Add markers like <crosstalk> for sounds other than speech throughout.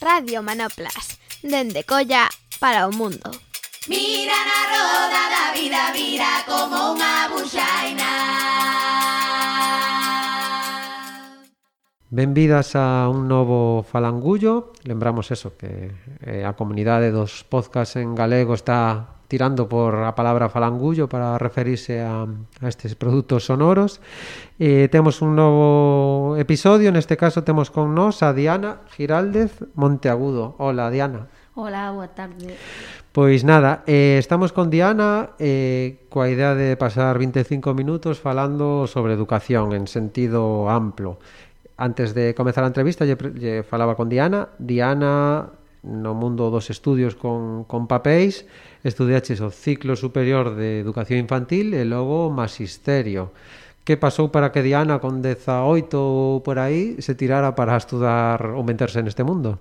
Radio Manoplas, dende Colla para o mundo. Mira na roda da vida, vira como unha buxaina. Benvidas a un novo falangullo. Lembramos eso, que eh, a comunidade dos podcast en galego está tirando por a palabra falangullo para referirse a, a estes produtos sonoros. Eh, temos un novo episodio, neste caso temos con nós a Diana Giraldez Monteagudo. Hola, Diana. Hola, boa tarde. Pois nada, eh, estamos con Diana eh, coa idea de pasar 25 minutos falando sobre educación en sentido amplo. Antes de comezar a entrevista, lle, lle falaba con Diana. Diana, no mundo dos estudios con, con papéis, estudiaches o ciclo superior de educación infantil e logo magisterio. Que pasou para que Diana con 18 ou por aí se tirara para estudar ou meterse neste mundo?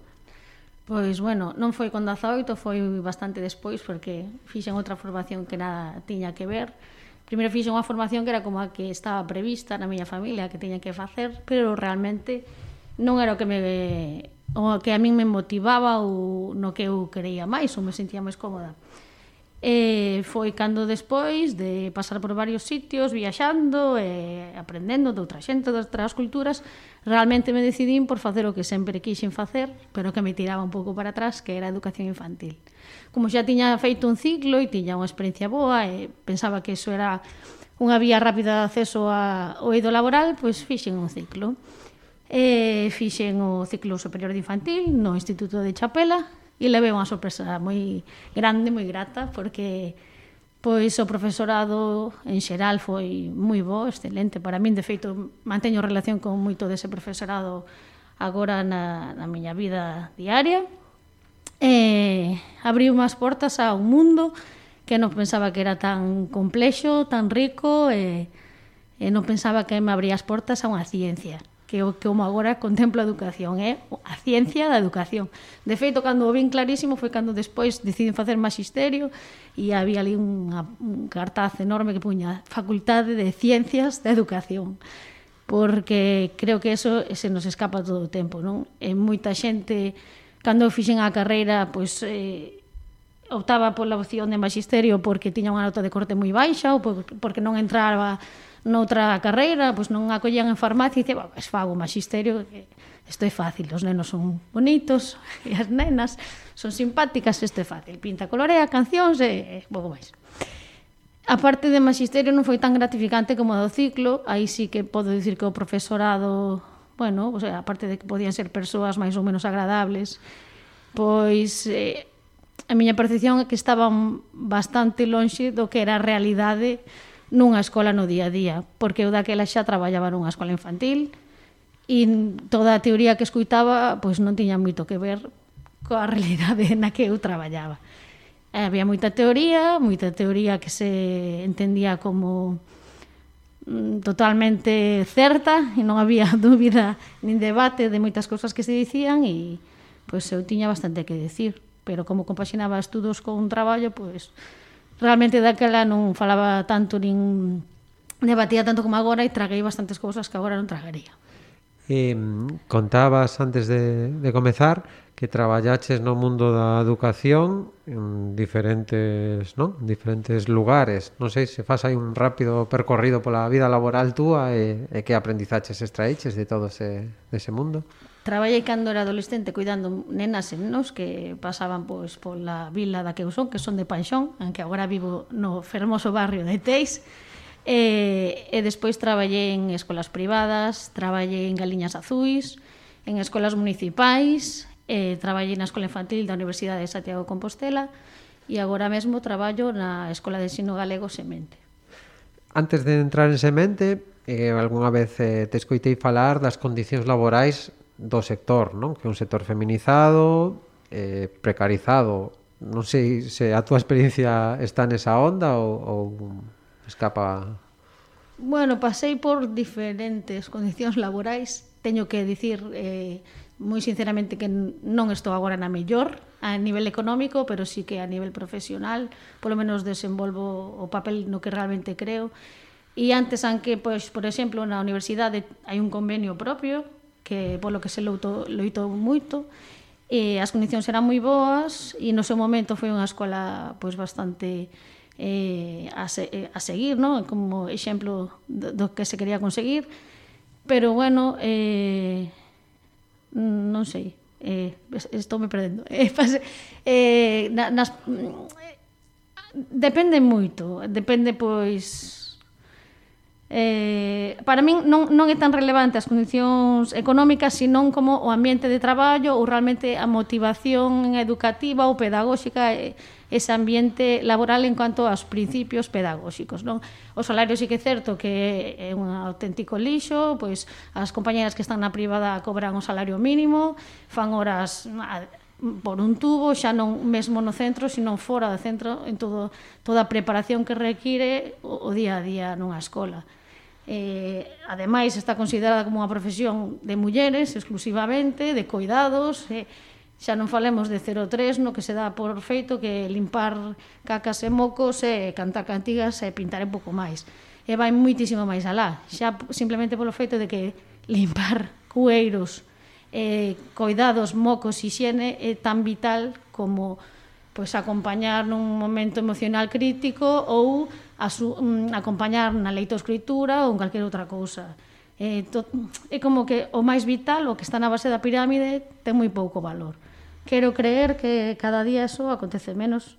Pois, bueno, non foi con 18, foi bastante despois, porque fixen outra formación que nada tiña que ver. Primeiro fixen unha formación que era como a que estaba prevista na miña familia, que tiña que facer, pero realmente non era o que me o que a min me motivaba ou no que eu creía máis ou me sentía máis cómoda. E foi cando despois de pasar por varios sitios, viaxando, e aprendendo de outra xente, de outras culturas, realmente me decidín por facer o que sempre quixen facer, pero que me tiraba un pouco para atrás, que era a educación infantil. Como xa tiña feito un ciclo e tiña unha experiencia boa, e pensaba que eso era unha vía rápida de acceso ao eido laboral, pois fixen un ciclo. E fixen o ciclo superior de infantil no Instituto de Chapela, e levei unha sorpresa moi grande, moi grata, porque pois o profesorado en xeral foi moi bo, excelente. Para min, de feito manteño relación con moito dese profesorado agora na, na miña vida diaria. E abriu unhas portas a un mundo que non pensaba que era tan complexo, tan rico e, e non pensaba que me abría as portas a unha ciencia que o que como agora contempla a educación, é a ciencia da educación. De feito, cando o vin clarísimo foi cando despois deciden facer magisterio e había ali unha, un cartaz enorme que puña Facultade de Ciencias da Educación porque creo que eso se nos escapa todo o tempo, non? E moita xente cando fixen a carreira, pois eh, optaba pola opción de magisterio porque tiña unha nota de corte moi baixa ou porque non entraba noutra carreira, pois non a collían en farmacia e dice, pois fago magisterio, isto é fácil, os nenos son bonitos <laughs> e as nenas son simpáticas, isto é fácil, pinta, colorea, cancións e, e pouco máis. A parte de magisterio non foi tan gratificante como a do ciclo, aí sí que podo dicir que o profesorado, bueno, o sea, a parte de que podían ser persoas máis ou menos agradables, pois eh, a miña percepción é que estaban bastante lonxe do que era a realidade nunha escola no día a día, porque eu daquela xa traballaba nunha escola infantil e toda a teoría que escuitaba pois non tiña moito que ver coa <laughs> realidade na que eu traballaba. E había moita teoría, moita teoría que se entendía como mm, totalmente certa e non había <laughs> dúbida nin debate de moitas cousas que se dicían e pois eu tiña bastante que decir, pero como compaxinaba estudos con un traballo, pois realmente daquela non falaba tanto nin debatía tanto como agora e traguei bastantes cousas que agora non tragaría. Eh, contabas antes de, de comezar que traballaches no mundo da educación en diferentes, non? En diferentes lugares. Non sei se faz aí un rápido percorrido pola vida laboral túa e, e que aprendizaches extraeches de todo ese, ese mundo. Traballei cando era adolescente cuidando nenas e nenos que pasaban pois pola vila da que eu son, que son de Panxón, aunque agora vivo no fermoso barrio de Teis. E, e despois traballei en escolas privadas, traballei en Galiñas Azuis, en escolas municipais, e traballei na Escola Infantil da Universidade de Santiago de Compostela e agora mesmo traballo na Escola de Ensino Galego Semente. Antes de entrar en Semente, eh, algunha vez eh, te escoitei falar das condicións laborais do sector, non? Que é un sector feminizado, eh, precarizado. Non sei se a túa experiencia está nesa onda ou, ou escapa... Bueno, pasei por diferentes condicións laborais. Teño que dicir eh, moi sinceramente que non estou agora na mellor a nivel económico, pero sí que a nivel profesional, polo menos desenvolvo o papel no que realmente creo. E antes, anque, pois, por exemplo, na universidade hai un convenio propio que polo que se loito, loito moito e as condicións eran moi boas e no seu momento foi unha escola pois bastante eh, a, se, eh, a seguir, non? como exemplo do, do que se quería conseguir pero bueno eh, non sei eh, estou me perdendo <laughs> eh, pase, eh, na, nas, depende moito depende pois eh, para min non, non é tan relevante as condicións económicas, senón como o ambiente de traballo ou realmente a motivación educativa ou pedagóxica e ese ambiente laboral en cuanto aos principios pedagóxicos, non? O salario sí que é certo que é un auténtico lixo, pois as compañeras que están na privada cobran o salario mínimo, fan horas a, por un tubo, xa non mesmo no centro, sino fora do centro, en todo, toda a preparación que require o, o día a día nunha escola. Eh, ademais, está considerada como unha profesión de mulleres exclusivamente, de cuidados, eh, xa non falemos de 03 no que se dá por feito que limpar cacas e mocos e cantar cantigas e pintar un pouco máis. E vai muitísimo máis alá. Xa simplemente polo feito de que limpar <laughs> cueiros eh, cuidados, mocos, higiene é tan vital como pois acompañar nun momento emocional crítico ou a su, um, acompañar na leito escritura ou en calquer outra cousa. Eh, to, é como que o máis vital, o que está na base da pirámide, ten moi pouco valor. Quero creer que cada día eso acontece menos,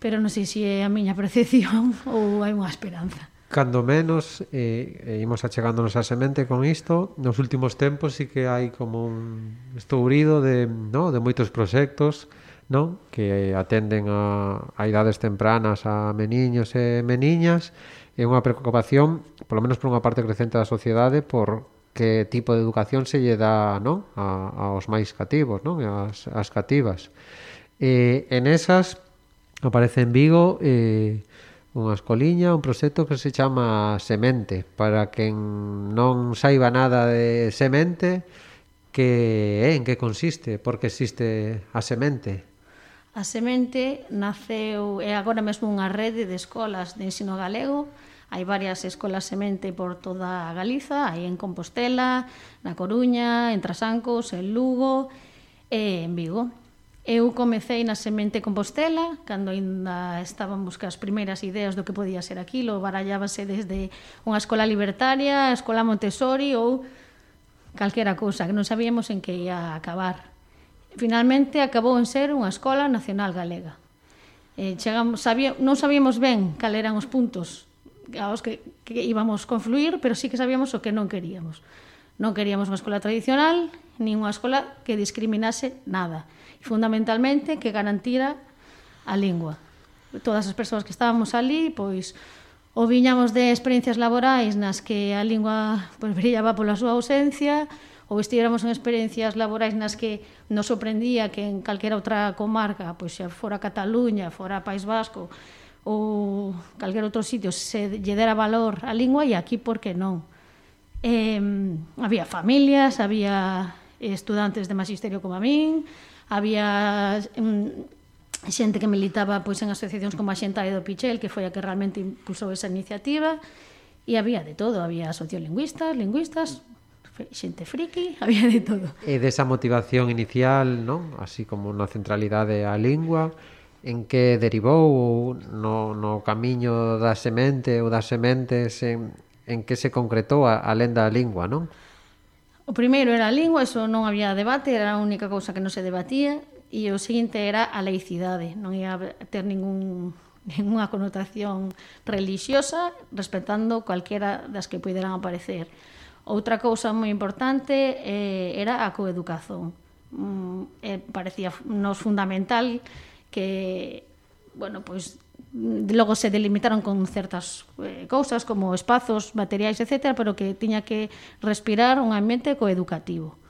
pero non sei se é a miña <laughs> percepción ou hai unha esperanza cando menos eh, eh, imos achegándonos a semente con isto nos últimos tempos sí que hai como un estourido de, no, de moitos proxectos non? que atenden a, a idades tempranas a meniños e meniñas é unha preocupación, polo menos por unha parte crecente da sociedade, por que tipo de educación se lle dá non? A, aos máis cativos, non? As, as cativas. E, en esas aparece en Vigo eh, unha escoliña, un proxecto que se chama Semente, para quen non saiba nada de semente, que é, en que consiste, porque existe a semente. A semente naceu, é agora mesmo unha rede de escolas de ensino galego, hai varias escolas semente por toda a Galiza, hai en Compostela, na Coruña, en Trasancos, en Lugo e en Vigo. Eu comecei na Semente Compostela, cando aínda estaban buscas as primeiras ideas do que podía ser aquilo, barallábase desde unha escola libertaria, a escola Montessori ou calquera cousa, que non sabíamos en que ia acabar finalmente acabou en ser unha escola nacional galega. Eh, chegamos, sabía, non sabíamos ben cal eran os puntos aos que, que íbamos confluir, pero sí que sabíamos o que non queríamos. Non queríamos unha escola tradicional, nin unha escola que discriminase nada. E fundamentalmente que garantira a lingua. Todas as persoas que estábamos ali, pois, ou viñamos de experiencias laborais nas que a lingua pois, brillaba pola súa ausencia, ou estiéramos en experiencias laborais nas que nos sorprendía que en calquera outra comarca, pois xa fora Cataluña, fora País Vasco, ou calquer outro sitio se lle dera valor a lingua e aquí por que non. Eh, había familias, había estudantes de magisterio como a min, había mm, xente que militaba pois en asociacións como a Xentaria do Pichel, que foi a que realmente impulsou esa iniciativa, e había de todo, había sociolingüistas, lingüistas, xente friki, <laughs> había de todo. E desa motivación inicial, non? Así como na centralidade á lingua, en que derivou no, no camiño da semente ou das sementes en, en que se concretou a, a lenda da lingua, non? O primeiro era a lingua, eso non había debate, era a única cousa que non se debatía, e o seguinte era a laicidade, non ia ter ningún <laughs> ninguna connotación religiosa respetando calquera das que puderan aparecer. Outra cousa moi importante eh, era a coeducación. Mm, eh, parecía nos fundamental que, bueno, pois logo se delimitaron con certas eh, cousas como espazos, materiais, etc, pero que tiña que respirar un ambiente coeducativo.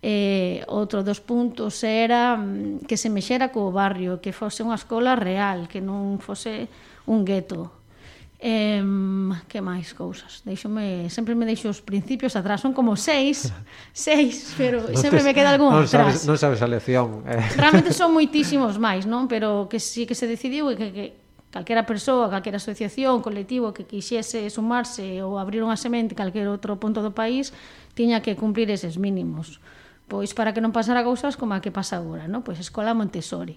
Eh, outro dos puntos era mm, que se mexera co barrio, que fose unha escola real, que non fose un gueto Eh, que máis cousas? Deixome, sempre me deixo os principios atrás, son como seis, <laughs> seis, pero no sempre te, me queda algún non atrás. Sabes, non sabes a lección. Eh. <laughs> Realmente son moitísimos máis, non? Pero que sí que se decidiu que, que calquera persoa, calquera asociación, colectivo que quixese sumarse ou abrir unha semente calquer outro punto do país, tiña que cumplir eses mínimos. Pois para que non pasara cousas como a que pasa agora, non? Pois Escola Montessori,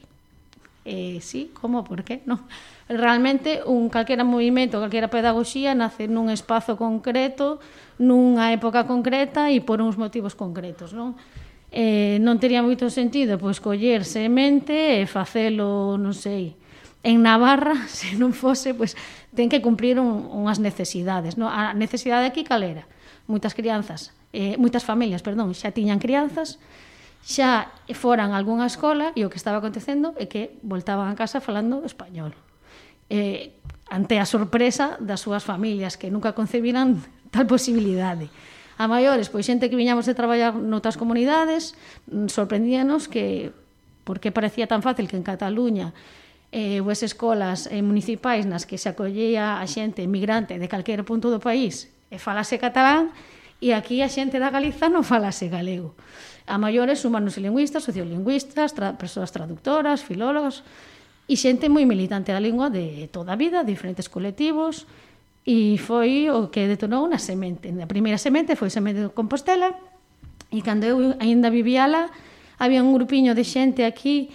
eh, sí, como, por qué, non? Realmente, un calquera movimento, calquera pedagogía nace nun espazo concreto, nunha época concreta e por uns motivos concretos, non? Eh, non tería moito sentido pois coller semente e facelo, non sei, en Navarra, <laughs> se non fose, pois ten que cumprir un, unhas necesidades, non? A necesidade aquí calera. Moitas crianzas, eh, moitas familias, perdón, xa tiñan crianzas, xa foran a algunha escola e o que estaba acontecendo é que voltaban a casa falando español. Eh, ante a sorpresa das súas familias que nunca concebiran <laughs> tal posibilidade. A maiores, pois xente que viñamos de traballar noutras comunidades, mm, sorprendíanos que porque parecía tan fácil que en Cataluña eh, ou as escolas eh, municipais nas que se acollía a xente emigrante de calquer punto do país e falase catalán, E aquí a xente da Galiza non falase galego. A maiores humanos lingüistas, sociolingüistas, tra persoas traductoras, filólogos, e xente moi militante da lingua de toda a vida, diferentes colectivos, e foi o que detonou unha semente. A primeira semente foi semente de Compostela, e cando eu aínda vivía lá, había un grupiño de xente aquí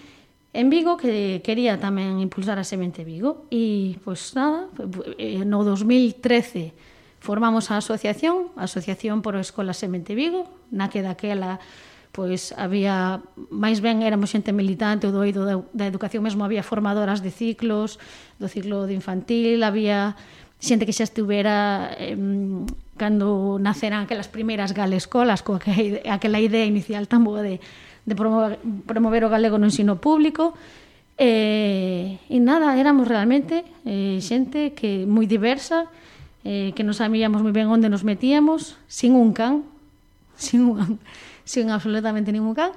en Vigo que quería tamén impulsar a semente Vigo e pois nada, eh, no 2013 Formamos a asociación, a Asociación por Escola Semente Vigo, na que daquela pois había máis ben éramos xente militante do eido da, da educación mesmo había formadoras de ciclos do ciclo de infantil había xente que xa estuvera eh, cando naceran aquelas primeiras galescolas coa que, aquela idea inicial tan boa de, de promover, promover o galego no ensino público eh, e nada, éramos realmente eh, xente que moi diversa eh, que non sabíamos moi ben onde nos metíamos, sin un can, <laughs> sin, un, sin absolutamente ningún can,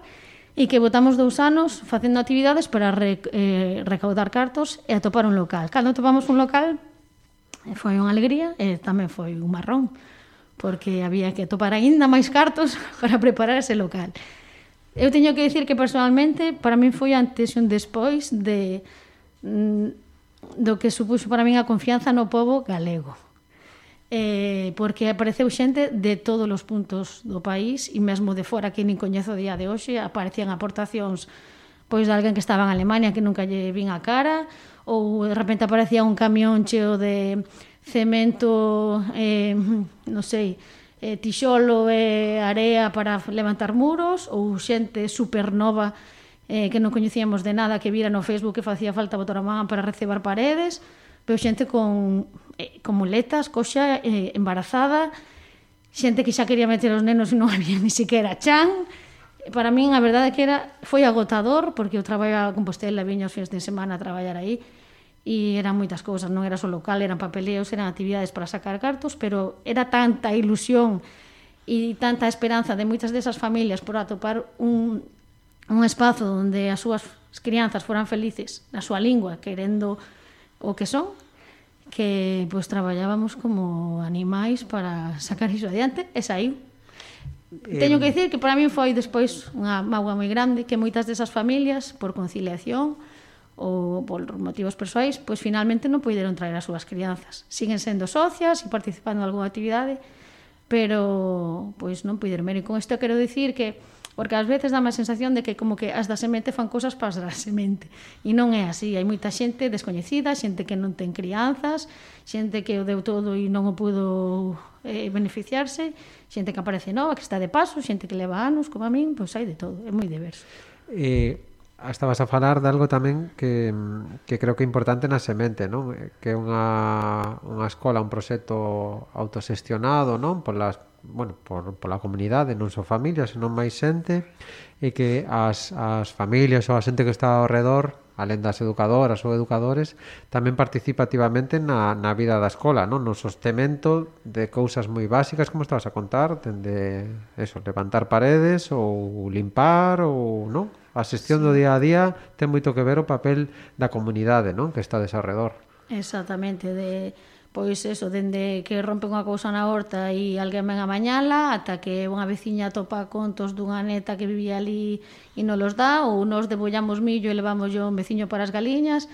e que votamos dous anos facendo actividades para re, eh, recaudar cartos e atopar un local. Cando topamos un local, foi unha alegría e tamén foi un marrón, porque había que atopar aínda máis cartos <laughs> para preparar ese local. Eu teño que dicir que personalmente para min foi antes e un despois de mm, do que supuxo para min a confianza no povo galego eh, porque apareceu xente de todos os puntos do país e mesmo de fora que nin coñezo o día de hoxe aparecían aportacións pois de alguén que estaba en Alemania que nunca lle vin a cara ou de repente aparecía un camión cheo de cemento eh, non sei eh, tixolo e eh, area para levantar muros ou xente supernova eh, que non coñecíamos de nada que vira no Facebook que facía falta botar a man para recebar paredes pero xente con eh, con muletas, coxa, eh, embarazada, xente que xa quería meter os nenos e non <laughs> había ni siquiera chan. Para min, a verdade que era foi agotador, porque eu traballaba a Compostela, viña os fins de semana a traballar aí, e eran moitas cousas, non era só local, eran papeleos, eran actividades para sacar cartos, pero era tanta ilusión e tanta esperanza de moitas desas familias por atopar un, un espazo onde as súas crianzas foran felices na súa lingua, querendo o que son, que pois traballábamos como animais para sacar iso adiante e saiu. Eh, Teño que dicir que para min foi despois unha mágoa moi grande que moitas desas familias por conciliación ou por motivos persoais, pois finalmente non poideron traer as súas crianzas. Siguen sendo socias e participando en algunha actividade, pero pois non poideron. E con isto quero dicir que porque ás veces dá a sensación de que como que as da semente fan cousas para as da semente. E non é así, hai moita xente descoñecida xente que non ten crianzas xente que o deu todo e non o pudo eh, beneficiarse xente que aparece nova, que está de paso xente que leva anos, como a min, pois hai de todo. É moi diverso. Eh, Ah, estabas a falar de algo tamén que, que creo que é importante na semente, non? Eh, que é unha, unha escola, un proxecto autosestionado, non? Polas, bueno, por, pola comunidade, non só familias, senón máis xente, e que as, as familias ou a xente que está ao redor, alén das educadoras ou educadores, tamén participa activamente na, na vida da escola, non? No sostemento de cousas moi básicas, como estabas a contar, dende, eso, levantar paredes ou limpar ou, non? A xestión sí. do día a día ten moito que ver o papel da comunidade, non? Que está desarredor. Exactamente, de pois eso, dende que rompe unha cousa na horta e alguén ven a mañala, ata que unha veciña topa contos dunha neta que vivía ali e non los dá, ou nos debollamos millo e levamos yo un veciño para as galiñas,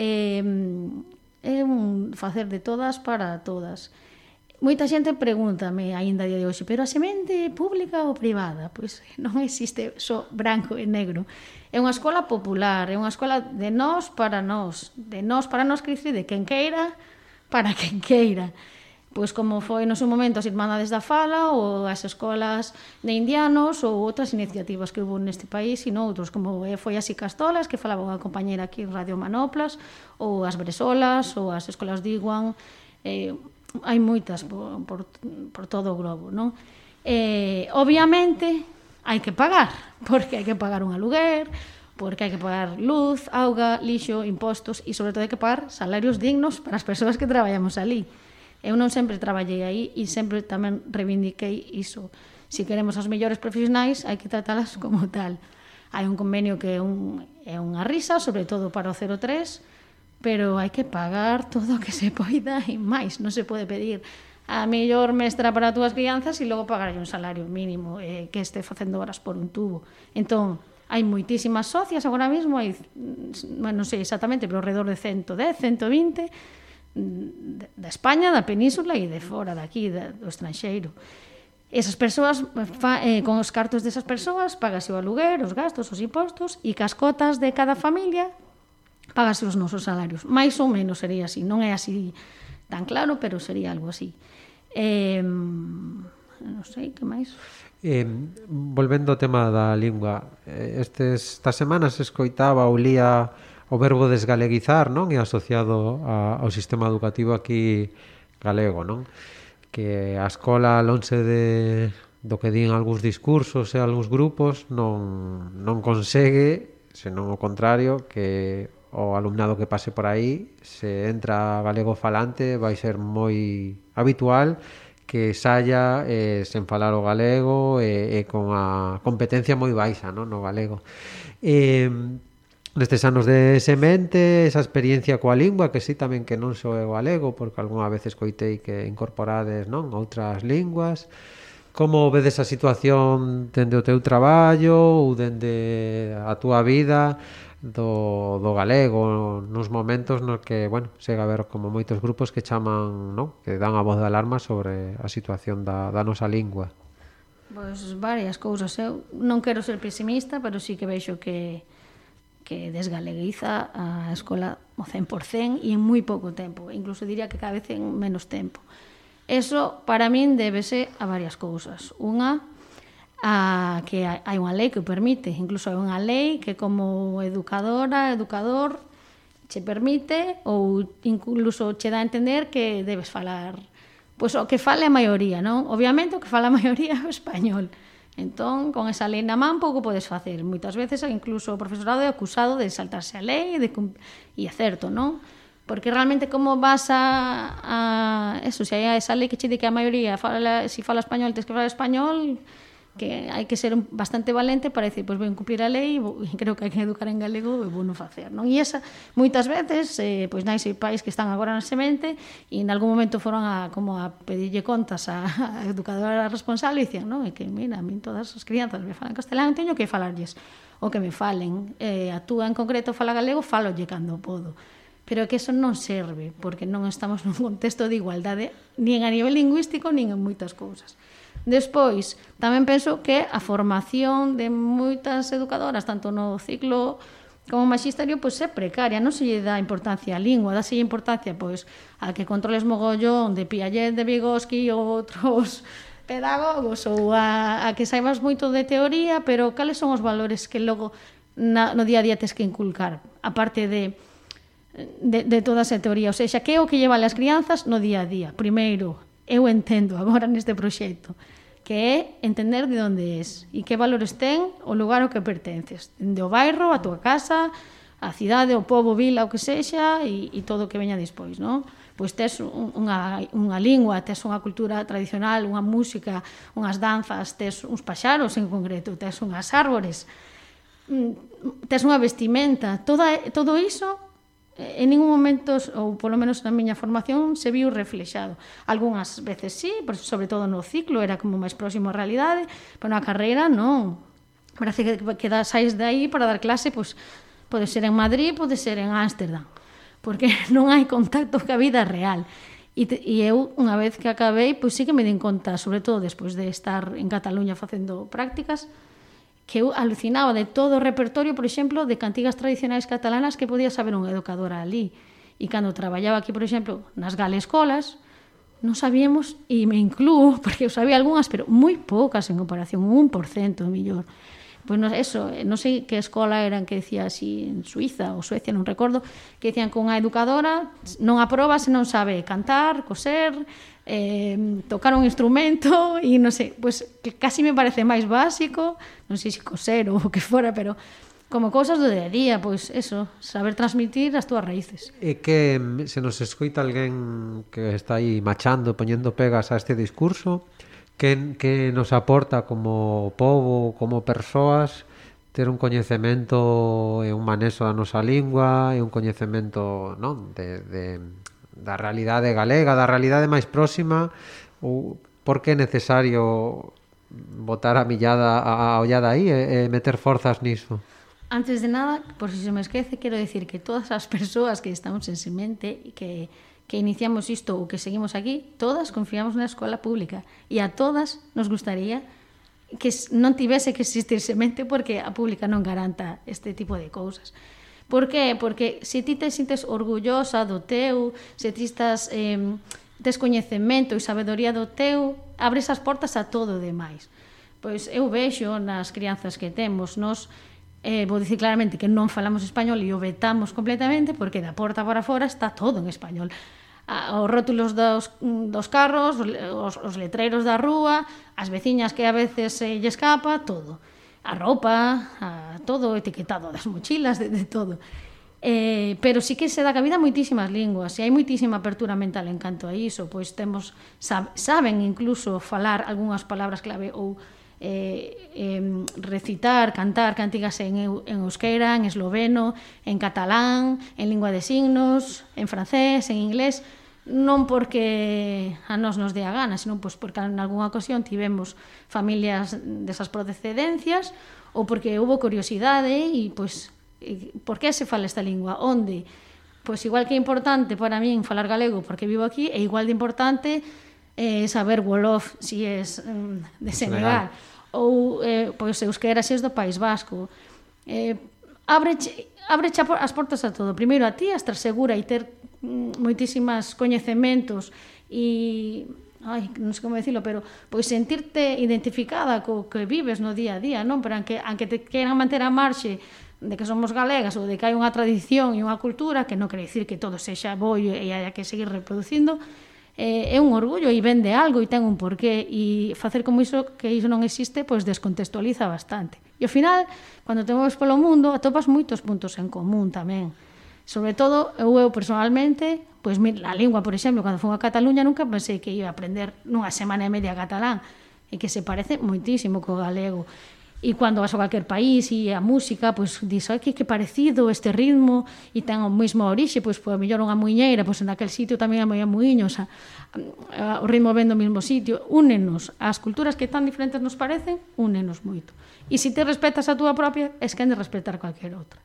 eh, é un facer de todas para todas. Moita xente pregúntame aínda día de hoxe, pero a semente é pública ou privada? Pois <laughs> non existe só branco e negro. É unha escola popular, é unha escola de nós para nós, de nós para nós que de quen queira para <laughs> quen queira. Pois como foi no seu momento as Irmandades da Fala ou as escolas de indianos ou outras iniciativas que houve neste país e noutros, como eh, foi as Icastolas, que falaba unha compañera aquí en Radio Manoplas, ou as Bresolas, ou as escolas de Iguan, eh, hai moitas por, por, por todo o globo, non? Eh, obviamente, hai que pagar, <laughs> porque hai que pagar un aluguer, porque hai que pagar luz, auga, lixo, impostos e sobre todo hai que pagar salarios dignos para as persoas que traballamos ali. Eu non sempre traballei aí e sempre tamén reivindiquei iso. Se si queremos os mellores profesionais, hai que tratalas <laughs> como tal. Hai un convenio que é, un, é unha risa, sobre todo para o 03, pero hai que pagar todo o que se poida e máis, non se pode pedir a mellor mestra para as túas crianzas e logo pagarlle un salario mínimo eh, que este facendo horas por un tubo. Entón, hai moitísimas socias agora mesmo, hai, mm, bueno, non sei exactamente, pero alrededor de 110, 120 da España, da península e de fora daqui, da, do estranxeiro. Esas persoas, fa, eh, con os cartos desas persoas, pagase o aluguer, os gastos, os impostos e cas cotas de cada familia pagase os nosos salarios. Mais ou menos sería así, non é así tan claro, pero sería algo así. Eh, non sei, que máis? Eh, volvendo ao tema da lingua, eh, estes, estas semanas escoitaba ou lía o verbo desgaleguizar, non? É asociado a, ao sistema educativo aquí galego, non? Que a escola lonxe de do que din algúns discursos e algúns grupos non, non consegue, senón o contrario, que o alumnado que pase por aí, se entra galego falante, vai ser moi habitual que saia eh, sen falar o galego e, eh, e eh, con a competencia moi baixa no, no galego. Eh, nestes anos de semente, esa experiencia coa lingua, que sí tamén que non sou o galego, porque algunha vez escoitei que incorporades non outras linguas, Como vedes a situación dende o teu traballo ou dende a túa vida? do, do galego nos momentos nos que, bueno, chega a haber como moitos grupos que chaman, non? Que dan a voz de alarma sobre a situación da, da nosa lingua. Pois varias cousas. Eu non quero ser pesimista, pero sí que veixo que que desgaleguiza a escola o 100% e en moi pouco tempo. Incluso diría que cada vez en menos tempo. Eso, para min, débese a varias cousas. Unha, a que hai unha lei que o permite, incluso hai unha lei que como educadora, educador, che permite ou incluso che dá a entender que debes falar pois o que fale a maioría, non? Obviamente o que fala a maioría é o español. Entón, con esa lei na man pouco podes facer. Moitas veces incluso o profesorado é acusado de saltarse a lei e de e é certo, non? Porque realmente como vas a, a eso, se hai esa lei que che di que a maioría fala, se si fala español, tens que falar español, que hai que ser bastante valente para decir, pois pues, ben cumprir a lei, <laughs> creo que hai que educar en galego e vou non facer, non? E esa moitas veces eh, pois nais e pais que están agora na semente e en algún momento foron a como a pedirlle contas a, <laughs> a educadora responsable e dicían, non, é que mira, a min todas as crianzas me falan castelán, teño que falarlles o que me falen. Eh, a túa en concreto fala galego, falolle cando podo pero que eso non serve, porque non estamos nun contexto de igualdade, nin a nivel lingüístico, nin en moitas cousas. Despois, tamén penso que a formación de moitas educadoras, tanto no ciclo como magisterio, pois é precaria, non se lle dá importancia á lingua, dáse importancia pois a que controles mogollón de Piaget, de Vygotsky ou outros <laughs> pedagogos ou a, a que saibas moito de teoría, pero cales son os valores que logo na, no día a día tes que inculcar, aparte de de, de toda esa teoría. O sea, que é o que lleva as crianzas no día a día? Primeiro, eu entendo agora <laughs> neste proxecto que é entender de onde és e que valores ten o lugar ao que pertences, dende o bairro, a túa casa, a cidade, o pobo, vila, o que sexa e, e todo o que veña despois, non? Pois tes unha, unha lingua, tes unha cultura tradicional, unha música, unhas danzas, tes uns paxaros en concreto, tes unhas árbores, mm, tes unha vestimenta, toda, todo iso Eh, en ningún momento, ou polo menos na miña formación, se viu reflexado. Algúnas veces sí, pero sobre todo no ciclo, era como máis próximo á realidade, pero na carreira non. Parece que, que da, sais de aí para dar clase, pois, pode ser en Madrid, pode ser en Ámsterdam, porque <laughs> non hai contacto ca vida real. E, te, e eu, unha vez que acabei, pois sí que me din conta, sobre todo despois de estar en Cataluña facendo prácticas, que eu alucinaba de todo o repertorio, por exemplo, de cantigas tradicionais catalanas que podía saber unha educadora ali. E cando traballaba aquí, por exemplo, nas galescolas, non sabíamos, e me incluo, <laughs> porque eu sabía algunhas, pero moi poucas en comparación, un 1% millor. Pois non, eso, eh, non sei que escola eran que decía así en Suiza ou Suecia, non recordo, que decían que unha educadora non aproba se non sabe cantar, coser, eh, tocar un instrumento e non sei, pois que casi me parece máis básico, non sei se coser ou o <laughs> que fora, pero como cousas do día a día, pois eso, saber transmitir as túas raíces. E que se nos escoita alguén que está aí machando, poñendo pegas a este discurso, que, que nos aporta como povo, como persoas, ter un coñecemento e un manexo da nosa lingua e un coñecemento non de, de da realidade galega, da realidade máis próxima, ou por que é necesario botar a millada a, a ollada aí e, e meter forzas niso? Antes de nada, por si se me esquece, quero decir que todas as persoas que estamos en semente e que que iniciamos isto ou que seguimos aquí, todas confiamos na escola pública e a todas nos gustaría que non tivese que existir semente porque a pública non garanta este tipo de cousas. Por qué? Porque se ti te sintes orgullosa do teu, se ti estás eh, descoñecemento e sabedoría do teu, abres as portas a todo o demais. Pois eu vexo nas crianzas que temos, nos eh, vou dicir claramente que non falamos español e o vetamos completamente porque da porta para fora está todo en español os rótulos dos, dos carros, os, os letreiros da rúa, as veciñas que a veces se eh, lle escapa, todo a roupa, a todo etiquetado das mochilas, de, de todo. Eh, pero sí que se dá cabida a moitísimas linguas e hai moitísima apertura mental en canto a iso, pois temos sab, saben incluso falar algunhas palabras clave ou eh, eh, recitar, cantar cantigas en, en euskera, en esloveno, en catalán, en lingua de signos, en francés, en inglés, non porque a nós nos dea gana, senón pois porque en algunha ocasión tivemos familias desas procedencias ou porque houve curiosidade e pois por que se fala esta lingua? Onde? Pois igual que é importante para min falar galego porque vivo aquí, é igual de importante eh, saber Wolof si es mm, de Senegal ou eh, pois euskera se es do País Vasco. Eh, abre, abre as portas a todo. Primeiro a ti, a estar segura e ter moitísimas coñecementos e ai, non sei como decirlo, pero pois sentirte identificada co que vives no día a día, non? Pero aunque, anque te queiran manter a marxe de que somos galegas ou de que hai unha tradición e unha cultura que non quere dicir que todo sexa bo e haya que seguir reproducindo, eh, é un orgullo e vende algo e ten un porqué e facer como iso que iso non existe pois descontextualiza bastante. E ao final, cando te moves polo mundo, atopas moitos puntos en común tamén Sobre todo, eu, eu personalmente, pois a lingua, por exemplo, cando fui a Cataluña nunca pensei que ia aprender nunha semana e media catalán, e que se parece moitísimo co galego. E cando vas a calquer país e a música, pois dis, ai, que, que parecido este ritmo e ten o mesmo orixe, pois, pois por mellor unha muiñeira, pois en aquel sitio tamén a moia muiños, a, a, o ritmo ven do mesmo sitio, únenos, as culturas que tan diferentes nos parecen, únenos moito. E se te respetas a túa propia, es que han de respetar cualquier outra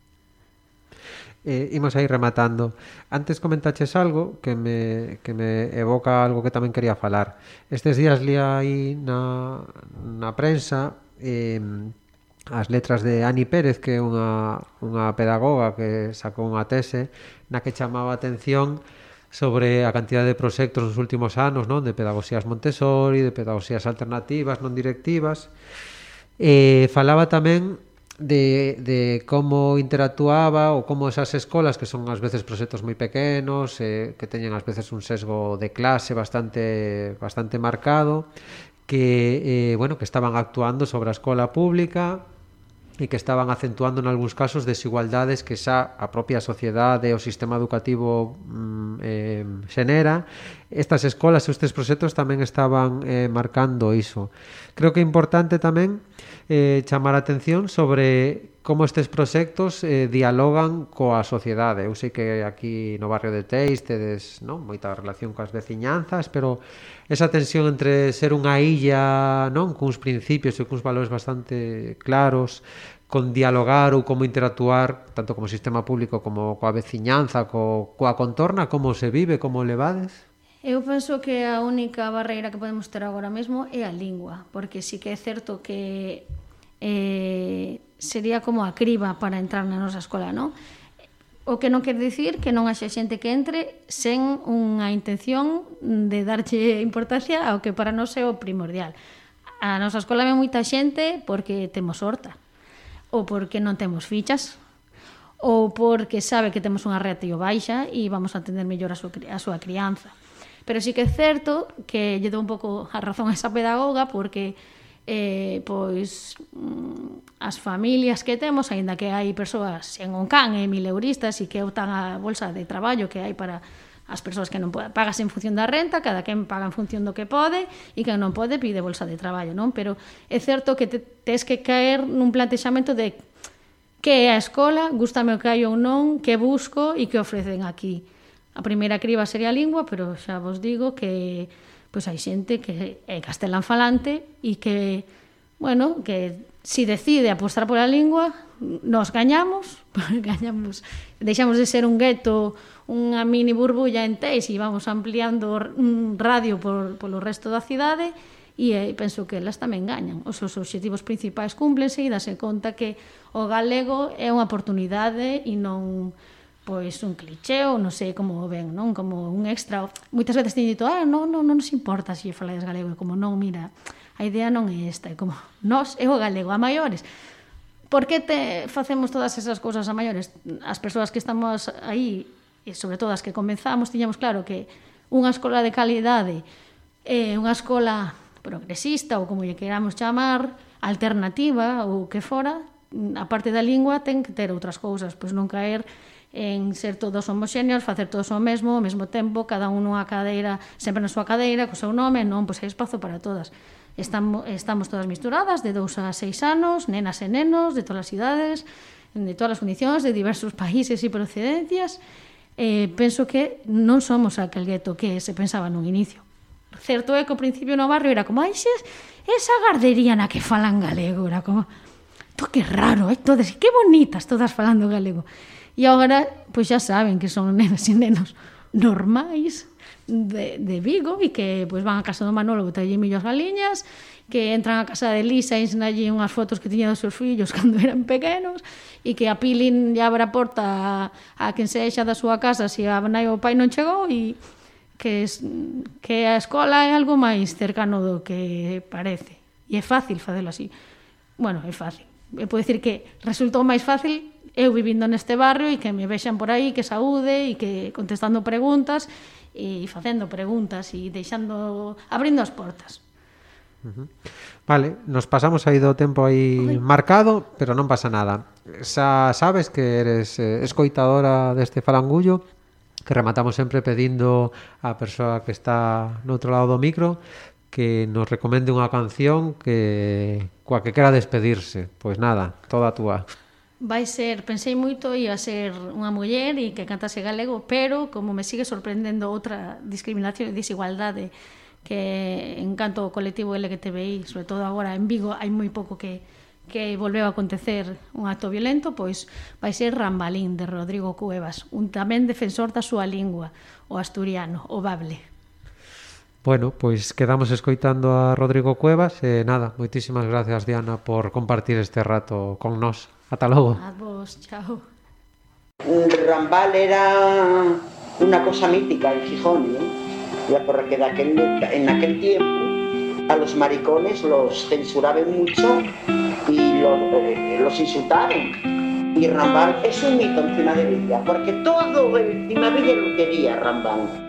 eh, imos aí rematando. Antes comentaches algo que me, que me evoca algo que tamén quería falar. Estes días li aí na, na prensa eh, as letras de Ani Pérez, que é unha, unha pedagoga que sacou unha tese na que chamaba a atención sobre a cantidad de proxectos nos últimos anos, non, de pedagogías Montessori, de pedagogías alternativas, non directivas. Eh, falaba tamén de, de como interactuaba ou como esas escolas que son ás veces proxectos moi pequenos eh, que teñen ás veces un sesgo de clase bastante bastante marcado que eh, bueno que estaban actuando sobre a escola pública e que estaban acentuando en algúns casos desigualdades que xa a propia sociedade e o sistema educativo mm, eh, xenera. Estas escolas e estes proxectos tamén estaban eh, marcando iso. Creo que é importante tamén eh, chamar a atención sobre como estes proxectos eh, dialogan coa sociedade. Eu sei que aquí no barrio de Teis tedes non? moita relación coas veciñanzas, pero esa tensión entre ser unha illa non cuns principios e cuns valores bastante claros, con dialogar ou como interactuar tanto como sistema público como coa veciñanza, co, coa contorna, como se vive, como levades? Eu penso que a única barreira que podemos ter agora mesmo é a lingua, porque sí que é certo que eh, sería como a criba para entrar na nosa escola, non? O que non quer dicir que non haxa xente que entre sen unha intención de darlle importancia ao que para nós é o primordial. A nosa escola ve moita xente porque temos horta, ou porque non temos fichas, ou porque sabe que temos unha ratio baixa e vamos a atender mellor a súa, a súa crianza. Pero sí que é certo que lle dou un pouco a razón a esa pedagoga porque eh, pois mm, as familias que temos, aínda que hai persoas en can e mileuristas e que optan a bolsa de traballo que hai para as persoas que non poda, pagas en función da renta, cada quen paga en función do que pode e quen non pode pide bolsa de traballo, non? Pero é certo que te, tes que caer nun plantexamento de que é a escola, gustame o que hai ou non, que busco e que ofrecen aquí. A primeira criba sería a lingua, pero xa vos digo que pois hai xente que é castelán falante e que, bueno, que si decide apostar pola lingua, nos gañamos, <laughs> gañamos, deixamos de ser un gueto, unha mini burbulla en teis e vamos ampliando un radio por, polo resto da cidade e eh, penso que elas tamén gañan. Os seus obxectivos principais cúmplense e dase conta que o galego é unha oportunidade e non pois un cliché ou non sei como ven, non? Como un extra. Moitas veces teñen dito, ah, non, non, non nos importa se falades galego, como non, mira, a idea non é esta, é como nós é o galego a maiores. Por que te facemos todas esas cousas a maiores? As persoas que estamos aí, e sobre todo as que comenzamos, tiñamos claro que unha escola de calidade, eh, unha escola progresista ou como lle queramos chamar, alternativa ou que fora, a parte da lingua ten que ter outras cousas, pois non caer en ser todos homoxéneos, facer todos o mesmo, ao mesmo tempo, cada un nunha cadeira, sempre na súa cadeira, co seu nome, non, pois hai espazo para todas. Estamos, estamos todas misturadas, de dous a seis anos, nenas e nenos, de todas as idades, de todas as condicións, de diversos <laughs> países e procedencias, eh, penso que non somos aquel gueto que se pensaba nun inicio. Certo é que ao principio no barrio era como, ai, esa gardería na que falan galego, era como, isto que raro, eh? todas, que bonitas todas falando galego. E agora, pois xa saben que son nenas e nenos normais de, de Vigo e que pois, van a casa do Manolo botarlle millo as galiñas, que entran a casa de Lisa e ensinarlle unhas fotos que tiña dos seus fillos <laughs> cando eran pequenos e que a Pilin lle abre a porta a, a quen sexa da súa casa se a nai o pai non chegou e que, es, que a escola é algo máis cercano do que parece. E é fácil facelo así. Bueno, é fácil eu podo dicir que resultou máis fácil eu vivindo neste barrio e que me vexan por aí, que saúde e que contestando preguntas e facendo preguntas e deixando abrindo as portas. Uh -huh. Vale, nos pasamos aí do tempo aí Oi. marcado, pero non pasa nada. Xa sabes que eres eh, escoitadora deste falangullo, que rematamos sempre pedindo á persoa que está no outro lado do micro que nos recomende unha canción que coa que quera despedirse. Pois nada, toda túa. Vai ser, pensei moito, ia ser unha muller e que cantase galego, pero como me sigue sorprendendo outra discriminación e desigualdade que en canto ao colectivo LGTBI, sobre todo agora en Vigo, hai moi pouco que, que volveu a acontecer un acto violento, pois vai ser Rambalín de Rodrigo Cuevas, un tamén defensor da súa lingua, o asturiano, o bable. Bueno, pois quedamos escoitando a Rodrigo Cuevas e nada, moitísimas gracias Diana por compartir este rato con nós. Ata logo. A vos, chao. Rambal era una cosa mítica en Gijón, ¿no? Porque de aquel, en aquel tiempo a los maricones los censuraban mucho y los, eh, los insultaron. Y Rambal es un mito encima de Villa, porque todo encima de Villa lo quería Rambal.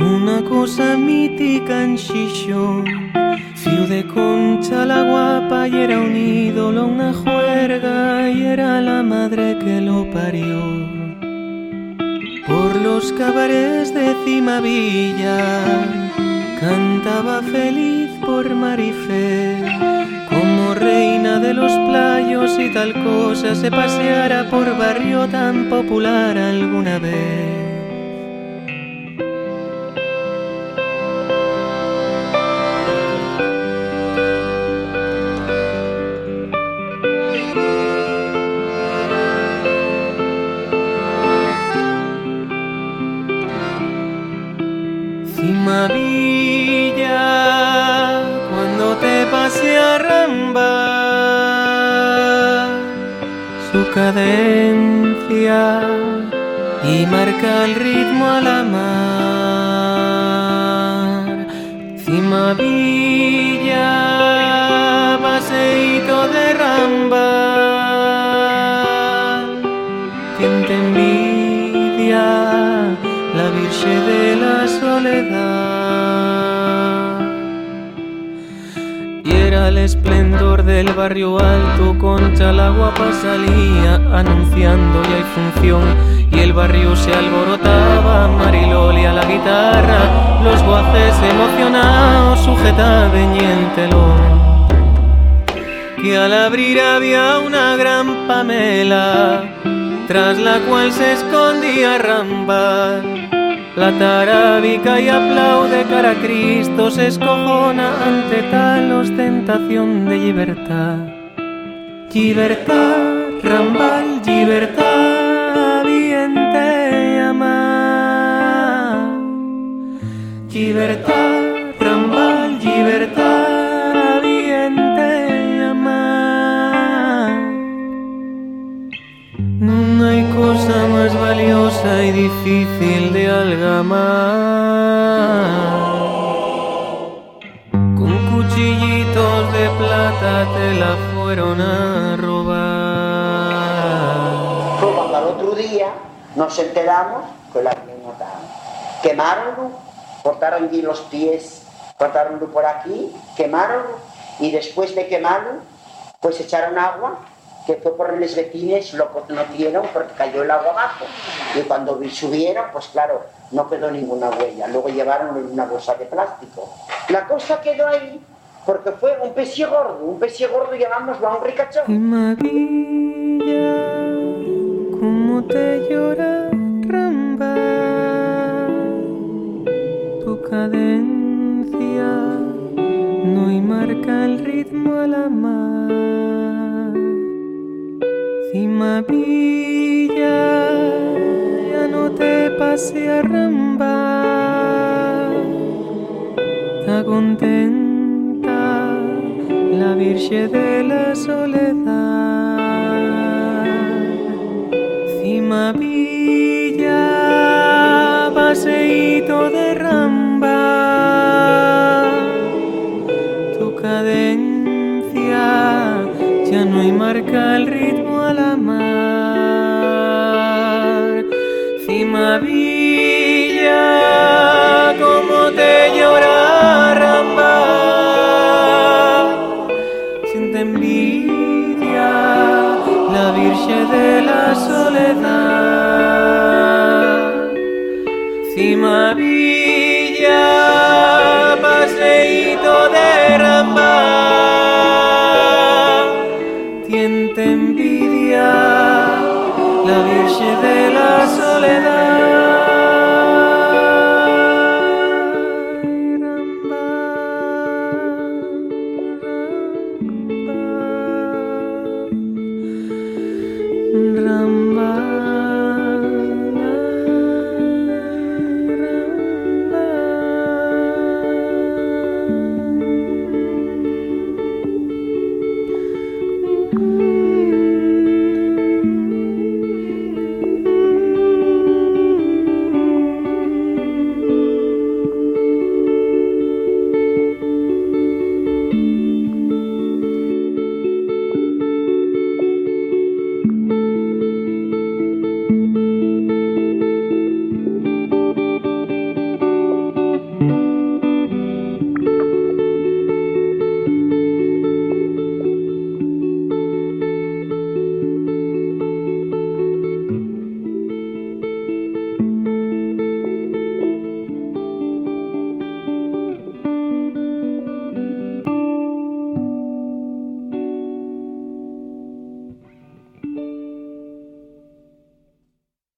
Una cosa mítica en Xixón. Fío de concha la guapa y era un ídolo, una juerga y era la madre que lo parió. Por los cabarets de Cimavilla cantaba feliz por Marifé, reina de los playos y tal cosa se paseara por barrio tan popular alguna vez. Y marca el ritmo a la mar. Cima Y el esplendor del barrio alto, concha la guapa salía anunciando ya hay función y el barrio se alborotaba, Mariloli a la guitarra, los voces emocionados sujetaban y el. Que al abrir había una gran pamela, tras la cual se escondía Rambal la tarábica y aplaude cara a Cristo, se escojona ante tal ostentación de libertad. Libertad, rambal, libertad, bien te ama. Libertad, rambal, libertad, bien te ama. No hay y difícil de algamar. Con cuchillitos de plata te la fueron a robar. Cuando al otro día nos enteramos que la habían matado. Quemaronlo, cortaron allí los pies, cortaronlo por aquí, quemaronlo y después de quemarlo, pues echaron agua que fue por los vecinos, lo conocieron porque cayó el agua abajo. Y cuando subieron, pues claro, no quedó ninguna huella. Luego llevaron una bolsa de plástico. La cosa quedó ahí porque fue un pez gordo, un pez gordo llamámoslo a un ricachón. María, cómo te llora Ramba, tu cadencia no y marca el ritmo a la mar. Cima Villa, ya no te pase a Ramba, está contenta la Virgen de la Soledad. Cima Villa, paseíto Ra